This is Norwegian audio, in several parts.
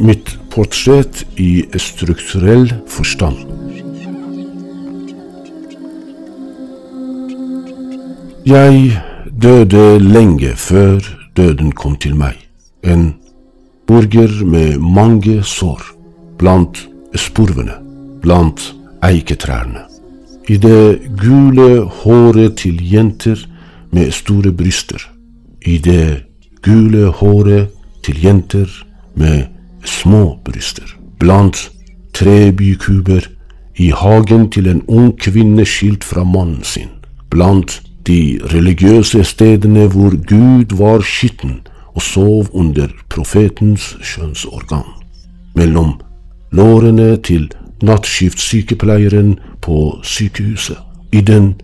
mitt portrett i strukturell forstand. Jeg døde lenge før døden kom til meg. En borger med mange sår, blant spurvene, blant eiketrærne. I det gule håret til jenter med store bryster. I det gule håret til jenter med små bryster. Blant tre bykuber, i hagen til en ung kvinne skilt fra mannen sin. Blant de religiøse stedene hvor Gud var skitten og sov under profetens kjønnsorgan. Mellom lårene til nattskiftsykepleieren på sykehuset. I den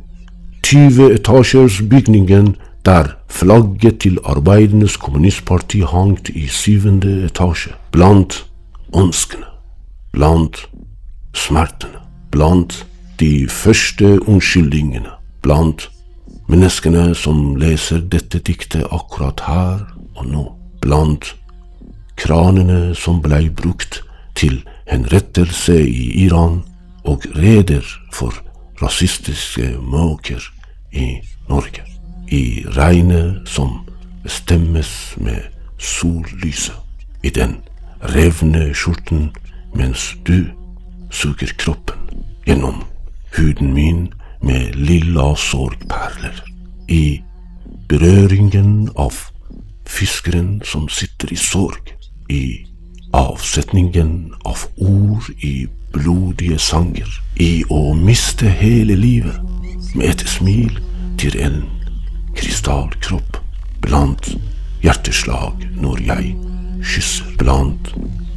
20 etasjers bygningen der flagget til Arbeidernes Kommunistparti hangt i syvende etasje. Blant ønskene, blant smertene, blant de første unnskyldningene, blant menneskene som leser dette diktet akkurat her og nå, blant kranene som blei brukt til henrettelse i Iran og reder for rasistiske måker i Norge. Regnet som bestemmes med sollyset. I den revne skjorten mens du suger kroppen gjennom huden min med lilla sorgperler. I berøringen av fiskeren som sitter i sorg. I avsetningen av ord i blodige sanger. I å miste hele livet med et smil til en krystallkropp. Blant hjerteslag når jeg kysser. Blant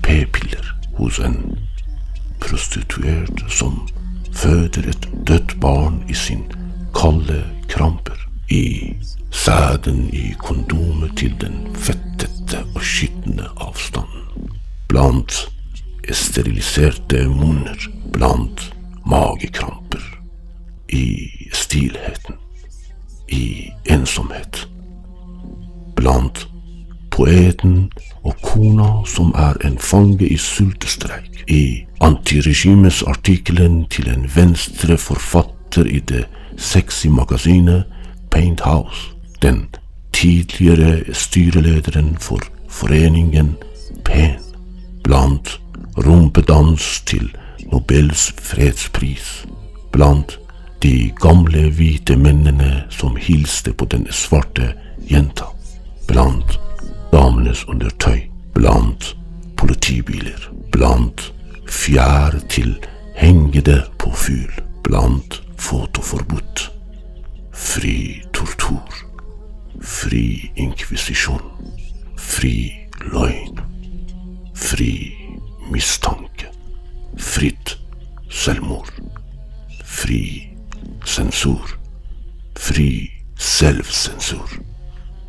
p-piller hos en prostituert som føder et dødt barn i sin kalde kramper. I sæden i kondomet til den fettete og skitne avstanden. Blant steriliserte munner. Blant magekramper. I stilheten. I ensomhet. Blant poeten og kona som er en fange i sultestreik. I antiregimesartikkelen til en venstre forfatter i det sexy magasinet Paint House. Den tidligere styrelederen for foreningen Pen. Blant rumpedans til Nobels fredspris. Blant de gamle hvite mennene som hilste på den svarte jenta. Blant damenes undertøy. Blant politibiler. Blant fjær til hengede på fugl. Blant fotoforbudt. Fri tortur. Fri inkvisisjon. Fri løgn. Fri mistanke. Fritt selvmord. Fri sensur. Fri selvsensur.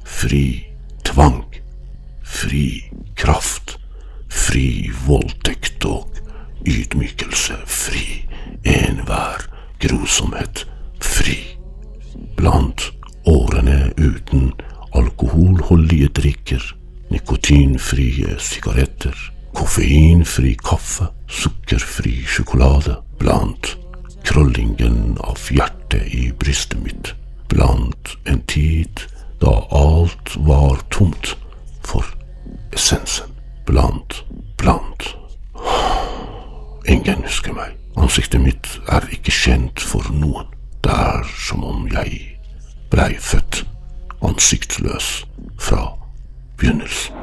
Fri tvang. Fri kraft. Fri voldtekt og ydmykelse. Fri enhver grusomhet. Fri. Blant årene uten alkoholholdige drikker, nikotinfrie sigaretter, koffeinfri kaffe, sukkerfri sjokolade, blant krøllingen av hjertet i brystet mitt, blant en tid da alt var tomt for essensen, blant, blant. Ingen husker meg. Ansiktet mitt er ikke kjent for noen. Det er som om jeg blei født ansiktsløs fra begynnelsen.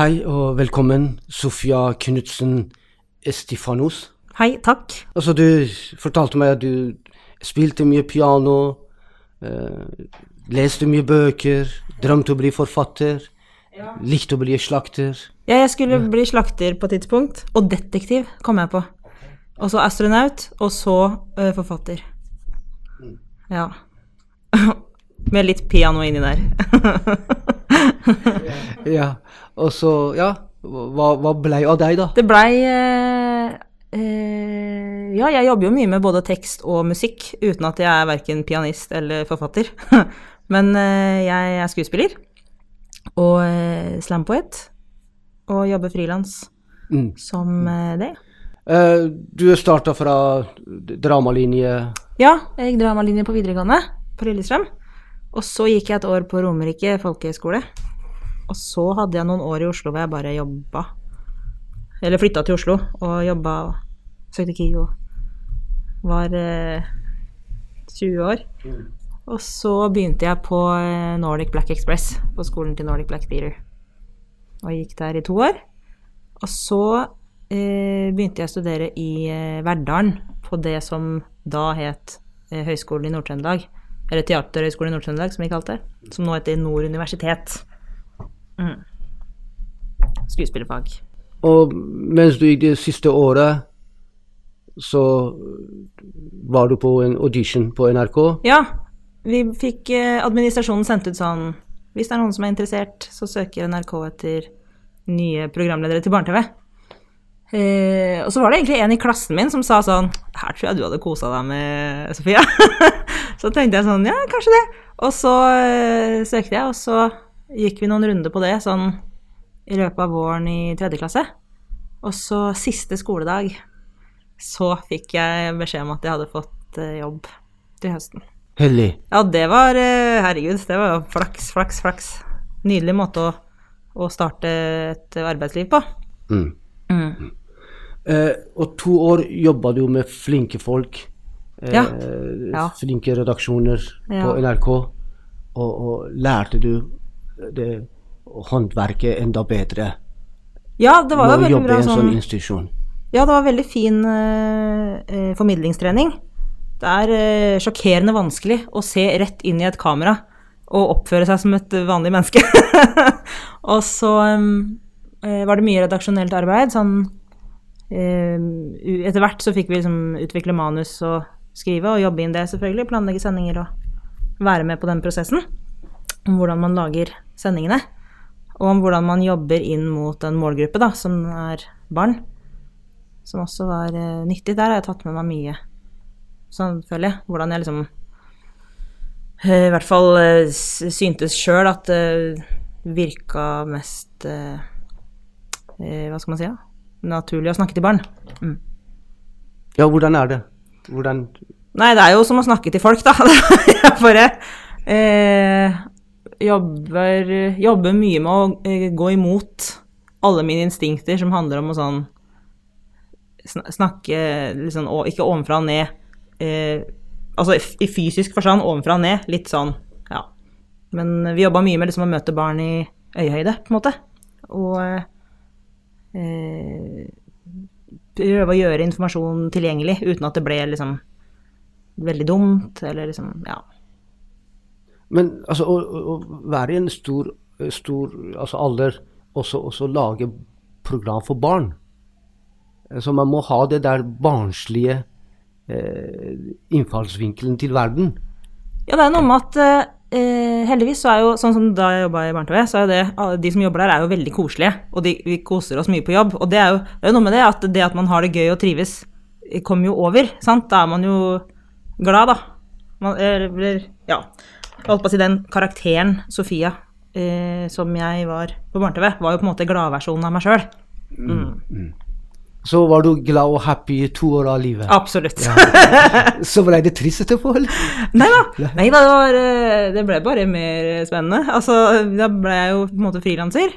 Hei og velkommen, Sofia Knutsen Estifanos. Hei, takk. Altså, du fortalte meg at du spilte mye piano, eh, leste mye bøker, drømte å bli forfatter, likte å bli slakter. Ja, jeg skulle bli slakter på et tidspunkt, og detektiv kom jeg på. Og så astronaut, og så uh, forfatter. Ja. Med litt piano inni der. Ja. Og så, ja. Hva, hva blei av deg, da? Det blei eh, eh, Ja, jeg jobber jo mye med både tekst og musikk, uten at jeg er verken pianist eller forfatter. Men eh, jeg er skuespiller og eh, slampoet, og jobber frilans Mm. som eh, det. Eh, du starta fra dramalinje Ja, jeg gikk dramalinje på videregående på Lillestrøm. Og så gikk jeg et år på Romerike folkehøgskole. Og så hadde jeg noen år i Oslo hvor jeg bare jobba. Eller flytta til Oslo og jobba og søkte KIO. var eh, 20 år. Og så begynte jeg på eh, Nordic Black Express, på skolen til Nordic Black Theater. Og gikk der i to år. Og så eh, begynte jeg å studere i eh, Verdalen, på det som da het eh, Høgskolen i Nord-Trøndelag. Eller Teaterhøgskolen i Nord-Trøndelag, som vi kalte det. Som nå heter Nord universitet. Mm. Skuespillerfag. Og mens du gikk det siste året, så var du på en audition på NRK. Ja, vi fikk eh, administrasjonen sendt ut sånn Hvis det er noen som er interessert, så søker NRK etter nye programledere til barne-TV. Eh, og så var det egentlig en i klassen min som sa sånn Her tror jeg du hadde kosa deg med Sofia. så tenkte jeg sånn Ja, kanskje det. Og så eh, søkte jeg, og så gikk vi noen runder på det sånn i løpet av våren i tredje klasse. Og så siste skoledag så fikk jeg beskjed om at jeg hadde fått eh, jobb til høsten. Hellig. Ja, det var eh, Herregud, det var jo flaks, flaks, flaks. Nydelig måte å, å starte et arbeidsliv på. Mm. Mm. Eh, og to år jobba du med flinke folk. Eh, Ja. Ja. Flinke redaksjoner Ja. på NRK. Og, og lærte du det håndverket enda bedre Ja, det var jo veldig bra sånn sånn institusjon? Ja, det var veldig fin eh, eh, formidlingstrening. Det er eh, sjokkerende vanskelig å se rett inn i et kamera og oppføre seg som et vanlig menneske. og så eh, var det mye redaksjonelt arbeid. Sånn eh, Etter hvert så fikk vi liksom utvikle manus og skrive og jobbe inn det, selvfølgelig. Planlegge sendinger og være med på den prosessen. Om hvordan man lager sendingene. Og om hvordan man jobber inn mot en målgruppe, da, som er barn som også var uh, nyttig. Der har jeg tatt med meg mye, sånn føler jeg. Hvordan jeg liksom uh, I hvert fall uh, syntes sjøl at det virka mest Hva skal man si, da? Naturlig å snakke til barn. Mm. Ja, hvordan er det? Hvordan Nei, det er jo som å snakke til folk, da. jeg bare eh, jobber, jobber mye med å eh, gå imot alle mine instinkter som handler om å sånn snakke liksom, ikke ovenfra og ned. Eh, altså i fysisk forstand ovenfra og ned, litt sånn, ja. Men vi jobba mye med liksom å møte barn i øyehøyde, på en måte. Og eh, prøve å gjøre informasjon tilgjengelig uten at det ble liksom veldig dumt, eller liksom, ja. Men altså, å, å være i en stor, stor altså alder, også, også lage program for barn Så man må ha det der barnslige eh, innfallsvinkelen til verden. Ja, det er noe med at eh, heldigvis så er jo, sånn som da jeg jobba i barne-TV, så er jo det, de som jobber der er jo veldig koselige, og de, vi koser oss mye på jobb. Og det er jo, det er noe med det at det at man har det gøy og trives, eh, kommer jo over, sant? Da er man jo glad, da. Man, blir, ja. Holdt på å si den karakteren, Sofia, eh, som jeg var på barne-TV, var jo på en måte gladversjonen av meg sjøl. Så var du glad og happy i to år av livet. Absolutt. Så ble det trist etterpå, eller? Nei da, nei da det, var, eh, det ble bare mer spennende. Altså, da ble jeg jo på en måte frilanser,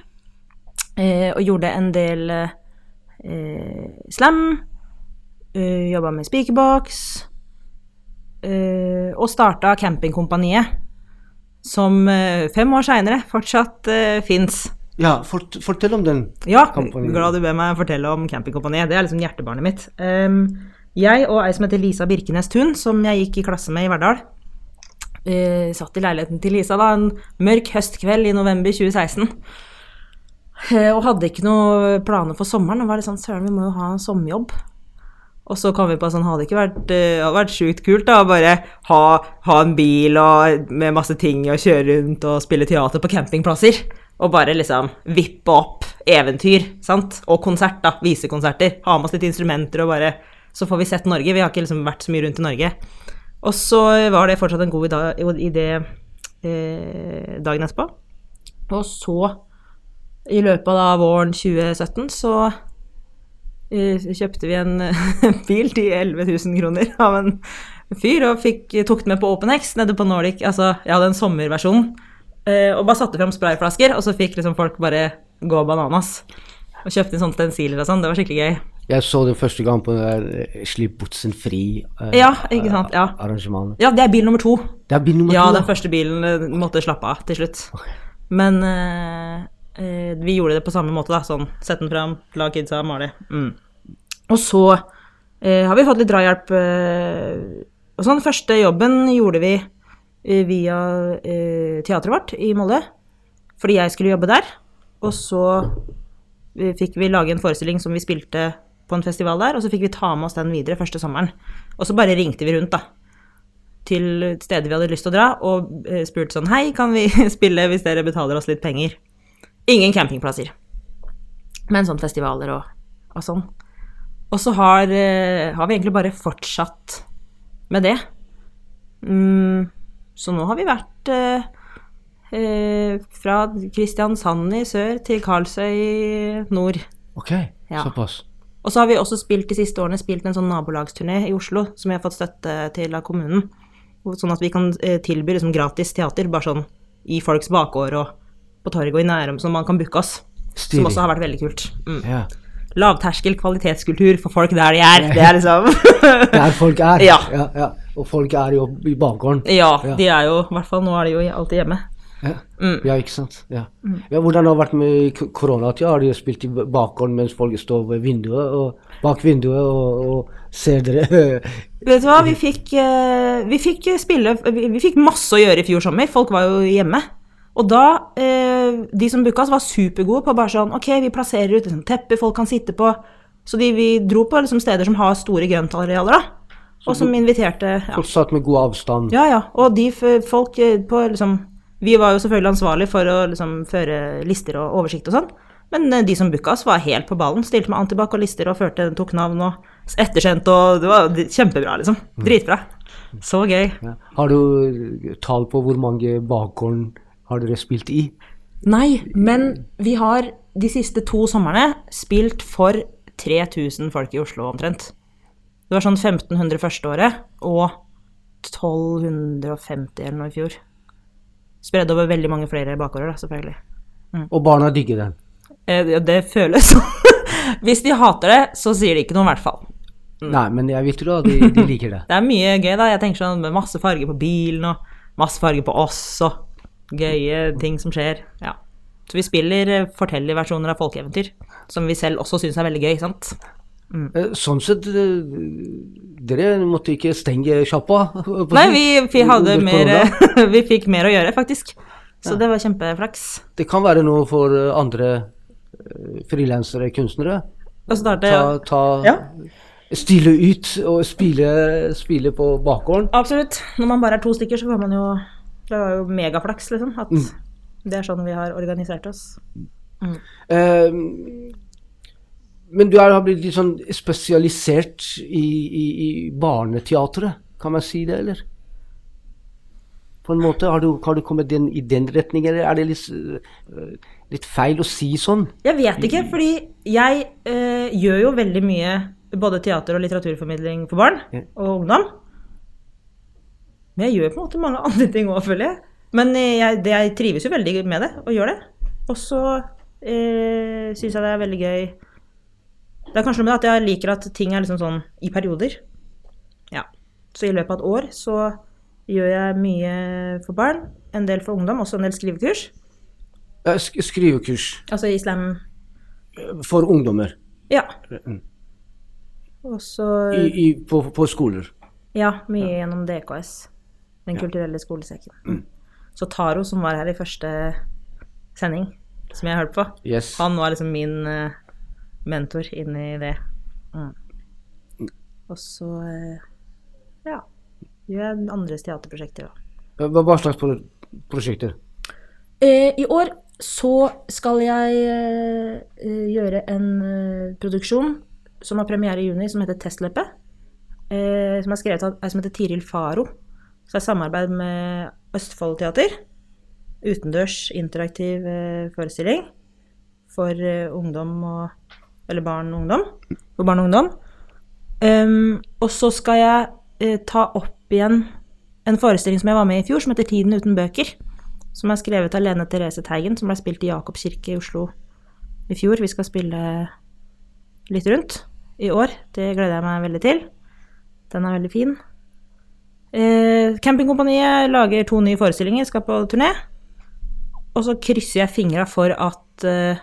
eh, og gjorde en del eh, slam, eh, jobba med speakerbox, eh, og starta Campingkompaniet, som eh, fem år seinere fortsatt uh, fins. Ja, fort, fortell om den. Ja, kampanjen. glad du ber meg fortelle om Campingkompaniet. Det er liksom hjertebarnet mitt. Um, jeg og ei som heter Lisa Birkenes Thun, som jeg gikk i klasse med i Verdal, uh, satt i leiligheten til Lisa da en mørk høstkveld i november 2016. Uh, og hadde ikke noen planer for sommeren. Og var litt sånn Søren, vi må jo ha sommerjobb. Og så kom vi på sånn, hadde det ikke vært, uh, vært sjukt kult da, å bare ha, ha en bil og, med masse ting og kjøre rundt og spille teater på campingplasser. Og bare liksom vippe opp eventyr, sant? Og konsert, da. Visekonserter. Ha med oss litt instrumenter og bare Så får vi sett Norge. Vi har ikke liksom vært så mye rundt i Norge. Og så var det fortsatt en god idé eh, dagen etterpå. Og så, i løpet av våren 2017, så kjøpte vi en bil til 11 000 kroner av en fyr, og fikk, tok den med på OpenX nede på Nordic. Altså, jeg hadde en sommerversjon, eh, og bare satte frem sprayflasker, og så fikk liksom folk bare gå bananas. Og kjøpte inn sånne stensiler og sånn. Det var skikkelig gøy. Jeg så det første gang på det der eh, Slipp botsen fri eh, Ja, ikke sant, ja. arrangementet. Ja, det er bil nummer to. Det er bil nummer Ja, to. den første bilen eh, måtte slappe av til slutt. Men eh, eh, vi gjorde det på samme måte, da. Sånn, sett den fram, la kidsa male. Mm. Og så eh, har vi fått litt drahjelp. Eh, og sånn, første jobben gjorde vi eh, via eh, teatret vårt i Molde. Fordi jeg skulle jobbe der. Og så fikk vi lage en forestilling som vi spilte på en festival der, og så fikk vi ta med oss den videre første sommeren. Og så bare ringte vi rundt, da til steder vi hadde lyst til å dra, og spurte sånn Hei, kan vi spille hvis dere betaler oss litt penger? Ingen campingplasser. Men sånn festivaler og, og sånn. Og så har, eh, har vi egentlig bare fortsatt med det. Mm, så nå har vi vært eh, eh, fra Kristiansand i sør til Karlsøy i nord. Ok, Ja. såpass. Og så har vi også spilt de siste årene spilt en sånn nabolagsturné i Oslo, som vi har fått støtte til av kommunen. Sånn at vi kan eh, tilby liksom gratis teater, bare sånn i folks bakgård og på torget og i Nærum, som man kan booke oss. Som også har vært veldig kult. Mm. Ja. Lavterskel kvalitetskultur for folk der de er. Det er liksom Der folk er. Ja. ja, ja. Og folk er jo i bakgården. Ja, de er jo I hvert fall nå er de jo alltid hjemme. Ja. Mm. ikke sant. Ja, hvordan har det vært med koronatida? Har de spilt i bakgården mens folk står ved vinduet og bak vinduet og, og ser dere? Vet du hva, vi fikk, eh, vi fikk spille vi, vi fikk masse å gjøre i fjor sommer. Folk var jo hjemme. Og da, eh, de som booka oss, var supergode på bare sånn Ok, vi plasserer ut liksom, tepper folk kan sitte på. Så de, vi dro på liksom, steder som har store grøntarealer, da. Og som inviterte ja. Folk satt med god avstand. ja, ja. Og de folk eh, på liksom Vi var jo selvfølgelig ansvarlig for å liksom føre lister og oversikt og sånn. Men eh, de som booka oss, var helt på ballen. Stilte med antibac og lister og førte, tok navn og ettersendt og Det var kjempebra, liksom. Dritbra. Så gøy. Ja. Har du tall på hvor mange bakgården har dere spilt i? Nei, men vi har de siste to somrene spilt for 3000 folk i Oslo omtrent. Det var sånn 1500 første året og 1250 eller noe i fjor. Spredd over veldig mange flere bakgårder, da, selvfølgelig. Og barna digger den. Eh, Det, det føles sånn. Hvis de hater det, så sier de ikke noe, i hvert fall. Nei, men jeg vil tro at de, de liker det. Det er mye gøy, da. Jeg tenker sånn med masse farger på bilen og masse farger på oss og gøye ting som skjer. Ja. Så vi spiller eh, fortellerversjoner av folkeeventyr, som vi selv også syns er veldig gøy, sant. Mm. Sånn sett, eh, dere måtte ikke stenge sjappa? Nei, vi, vi hadde mer. Vi fikk mer å gjøre, faktisk. Så det var kjempeflaks. Det kan være noe for eh, andre eh, frilansere, kunstnere. Starte Ta, ta Ja. Stille ut og spille, spille på bakgården. Absolutt. Når man bare er to stykker, så kan man jo Det var jo megaflaks, liksom. At Mm. det er sånn vi har organisert oss. Eh, men du er, har blitt litt sånn spesialisert i, i, i barneteatret, kan man si det, eller? På en måte, Har du, har du kommet den, i den retning, eller er det litt, eh, litt feil å si sånn? Jeg vet ikke, fordi jeg eh, gjør jo veldig mye både teater- og litteraturformidling for barn Ja. og ungdom. Men jeg gjør på en måte mange andre ting òg, føler jeg. Men eh, jeg, det, jeg trives jo veldig med det, og gjør det. Og så eh, syns jeg det er veldig gøy Det er kanskje noe med at jeg liker at ting er liksom sånn i perioder. Ja. Så i løpet av et år så gjør jeg mye for barn, en del for ungdom, også en del skrivekurs. Sk skrivekurs Altså islam for ungdommer Ja. Mm. Og så i, i, på, på skoler. Ja, mye gjennom DKS. Den kulturelle skolesekken. Så Taro, som var her i første sending, som jeg hørte på, Yes. han var liksom min eh, mentor inn i det. Og så eh, ja, gjør jeg andres teaterprosjekter òg. Hva, slags pro prosjekter? Eh, I år så skal jeg eh, eh, gjøre en eh, produksjon som har premiere i juni, som heter Testløpet. Som er skrevet av ei som heter Tiril Faro. Så det er med Østfold Teater. Utendørs interaktiv eh, forestilling for eh, ungdom og Eller barn og ungdom. For barn og ungdom. Um, og så skal jeg uh, ta opp igjen en forestilling som jeg var med i i fjor, som heter Tiden uten bøker. Som er skrevet av Lene Therese Teigen, som ble spilt i Jakob kirke i Oslo i fjor. Vi skal spille litt rundt i år. Det gleder jeg meg veldig til. Den er veldig fin. Eh, Campingkompaniet lager to nye forestillinger, skal på turné. Og så krysser jeg fingra for at eh,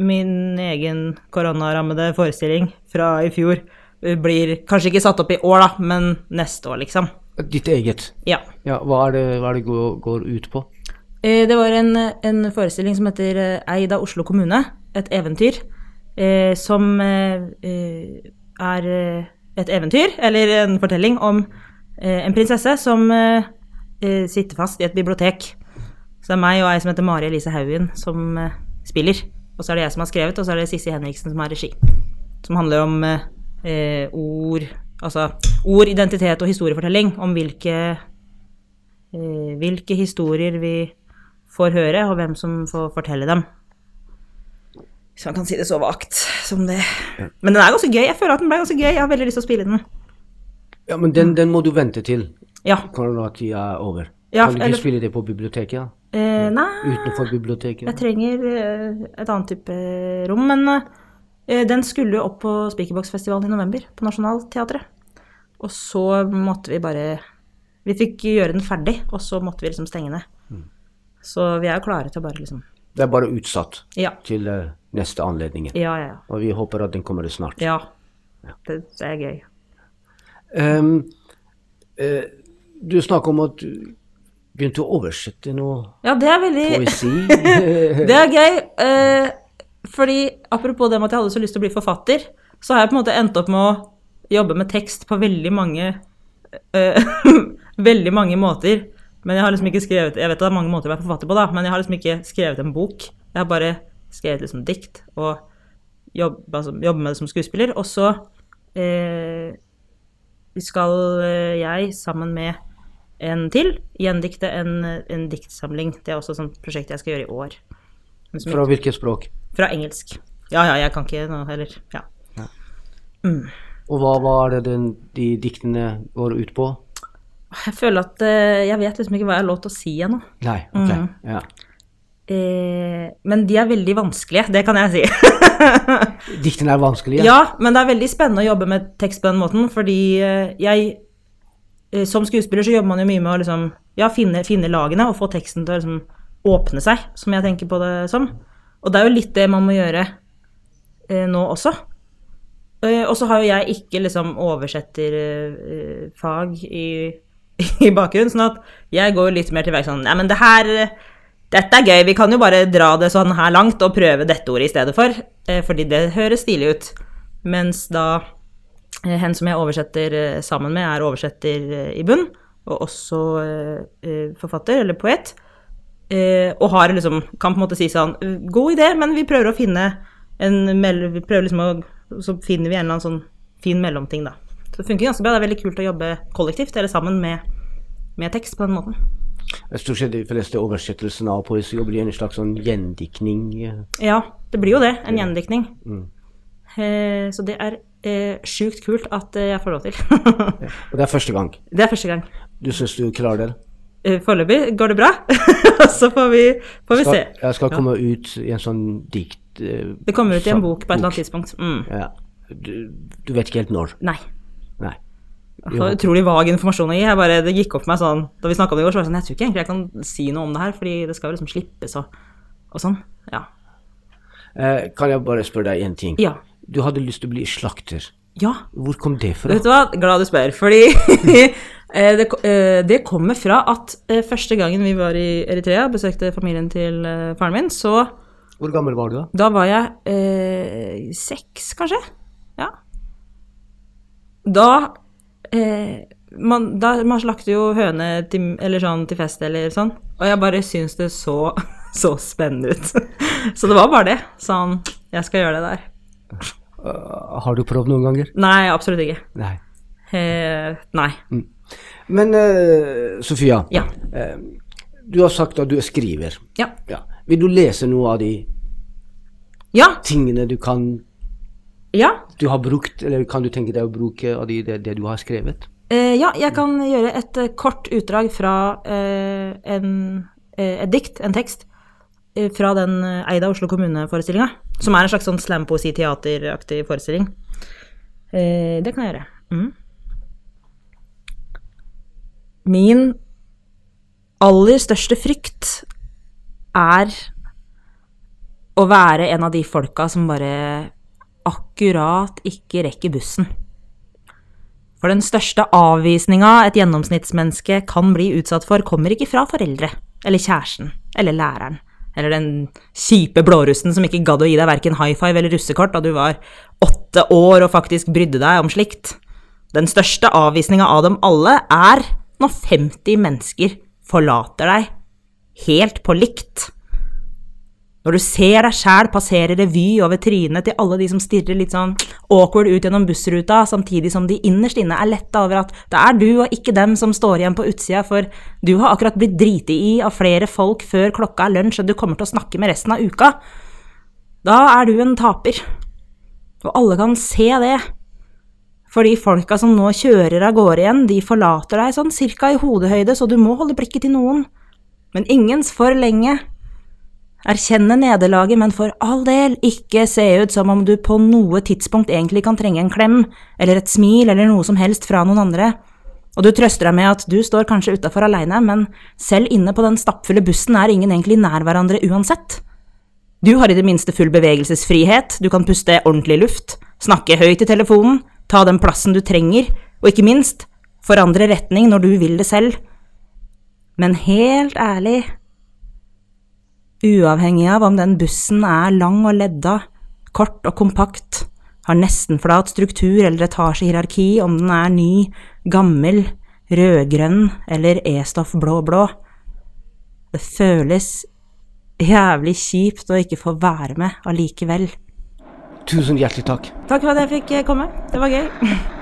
min egen koronarammede forestilling fra i fjor eh, blir kanskje ikke satt opp i år, da, men neste år, liksom. Ditt eget? Ja. Ja, hva er det, hva er det går, går ut på? Eh, Det var en, en forestilling som heter eh, Eid av Oslo kommune, et eventyr, eh, som er et eventyr, eller en fortelling om eh, en prinsesse som eh, eh, sitter fast i et bibliotek. Så det er meg og ei som heter Mari Elise Haugen som eh, spiller. Og så er det jeg som har skrevet, og så er det Sissi Henriksen som har regi. Som handler om eh, eh, ord, altså ord, identitet og historiefortelling. Om hvilke hvilke historier vi får høre, og hvem som får fortelle dem. Hvis man kan si det så vagt som det. Men den er ganske gøy. Jeg føler at den ble ganske gøy. Jeg har veldig lyst til å spille den. Ja, men den, den må du vente til Ja. koronatida er over. Ja, kan du ikke eller- spille det på biblioteket? Ja? Eh, nei, Utenfor biblioteket? jeg trenger eh, et annet type rom. Men eh, den skulle jo opp på Spikerboksfestivalen i november, på Nationaltheatret. Og så måtte vi bare Vi fikk gjøre den ferdig, og så måtte vi liksom stenge ned. Så vi er jo klare til å bare liksom Det er bare utsatt Ja. til eh, neste anledning. Ja, ja, ja. Og vi håper at den kommer snart. Ja. Det, det er gøy. Um, uh, du snakker om at du begynte å oversette noe Ja, det er veldig poesi. Det er gøy. Uh, fordi apropos det med at jeg hadde så lyst til å bli forfatter, så har jeg på en måte endt opp med å jobbe med tekst på veldig mange uh, Veldig mange måter. Men jeg har liksom ikke skrevet Jeg vet det er mange måter å være forfatter på, da, men jeg har liksom ikke skrevet en bok. Jeg har bare skrevet liksom dikt og jobba altså, med det som skuespiller. Og så eh, skal eh, jeg sammen med en til gjendikte en, en diktsamling. Det er også et sånt prosjekt jeg skal gjøre i år. Fra hvilket språk? fra engelsk. Ja, ja, jeg kan ikke noe heller. Ja. Og hva, var det den, de diktene går ut på? Jeg føler at eh, jeg vet liksom ikke hva jeg har lov til å si ennå. Nei, ok. Mhm. Ja. Eh, men de er veldig vanskelige, det kan jeg si. Diktene er vanskelige? ja, men det er veldig spennende å jobbe med tekst på den måten, fordi eh, jeg eh, Som skuespiller så jobber man jo mye med å liksom, ja, finne, finne lagene og få teksten til å liksom åpne seg, som jeg tenker på det som. Og det er jo litt det man må gjøre eh, nå også. Eh, og så har jo jeg ikke liksom oversetterfag i, i bakgrunnen, sånn at jeg går litt mer til verks sånn Nei, men det her Dette er gøy, vi kan jo bare dra det sånn her langt og prøve dette ordet i stedet for, eh, fordi det høres stilig ut. Mens da eh, hen som jeg oversetter eh, sammen med, er oversetter i bunn, og også forfatter, eller poet. Og har liksom, kan på en måte si sånn God idé, men vi prøver å finne en vi prøver liksom å, Så finner vi en eller annen sånn fin mellomting, da. Så det funker ganske bra. Det er veldig kult å jobbe kollektivt, eller sammen med, med tekst på den måten. Stort sett de fleste oversettelsene av poesi blir en slags sånn gjendiktning. Ja, det blir jo det. En gjendiktning. Eh, så det er eh, sjukt kult at eh, jeg får lov til. Og det er første gang. det er første gang. Du syns du klarer det? Eh, Foreløpig går det bra. Så får vi, får vi se. Jeg skal komme ut i en sånn dikt... eh, Det kommer ut i en sånn bok på et eller annet tidspunkt. Mm. Ja. Du, du vet ikke helt når? Nei. Nei. Jeg var utrolig vag informasjon å gi. Jeg bare, det gikk opp for meg sånn Da vi snakka om det i går, så var det sånn Jeg tror ikke egentlig jeg kan si noe om det her, fordi det skal jo liksom slippes og, og sånn. Ja. Eh, kan jeg bare spørre deg en ting? Ja. Du hadde lyst til å bli slakter. Ja. Hvor kom det fra? Vet du hva, glad du spør. Fordi eh, det, eh, det kommer fra at eh, første gangen vi var i Eritrea, besøkte familien til faren min, så Hvor gammel var du da? Da var jeg eh, seks, kanskje. Da eh, man, da, man slakter jo høne til, eller sånn, til fest eller sånn, og jeg bare syns det så, så spennende ut. så det var bare det. Sånn, jeg skal gjøre det der. Uh, har du prøvd noen ganger? Nei, absolutt ikke. Nei. Eh, nei. Men uh, Sofia, Ja. uh, du har sagt at du er skriver. Ja. Ja. Vil du lese noe av de Ja. tingene du kan Ja. du har brukt, eller kan du tenke deg å bruke av de, det, det du har skrevet? Eh, ja, jeg kan gjøre et eh, kort utdrag fra eh, en, eh, et dikt, en tekst, eh, fra den Eida Oslo kommune-forestillinga, som er en slags sånn slampoesi-teateraktig forestilling. Eh, det kan jeg gjøre. Mm. Min aller største frykt er å være en av de folka som bare akkurat ikke rekker bussen. For den største avvisninga et gjennomsnittsmenneske kan bli utsatt for, kommer ikke fra foreldre, eller kjæresten, eller læreren, eller den kjipe blårussen som ikke gadd å gi deg verken high five eller russekort da du var åtte år og faktisk brydde deg om slikt. Den største avvisninga av dem alle er når 50 mennesker forlater deg, helt på likt. Når du ser deg sjæl passere revy over trynet til alle de som stirrer litt sånn awkward ut gjennom bussruta, samtidig som de innerst inne er letta over at det er du og ikke dem som står igjen på utsida, for du har akkurat blitt driti i av flere folk før klokka er lunsj og du kommer til å snakke med resten av uka, da er du en taper. Og alle kan se det. For de folka som nå kjører av gårde igjen, de forlater deg sånn cirka i hodehøyde, så du må holde blikket til noen. Men ingens for lenge. Erkjenne nederlaget, men for all del ikke se ut som om du på noe tidspunkt egentlig kan trenge en klem, eller et smil, eller noe som helst fra noen andre. Og du trøster deg med at du står kanskje utafor aleine, men selv inne på den stappfulle bussen er ingen egentlig nær hverandre uansett. Du har i det minste full bevegelsesfrihet, du kan puste ordentlig luft, snakke høyt i telefonen, ta den plassen du trenger, og ikke minst forandre retning når du vil det selv. Men helt ærlig, uavhengig av om den bussen er lang og ledda, kort og kompakt, har nesten flat struktur eller etasjehierarki, om den er ny, gammel, rødgrønn eller E-stoff blå-blå. Det føles jævlig kjipt å ikke få være med allikevel. Tusen hjertelig takk. Takk for at jeg fikk komme. Det var gøy.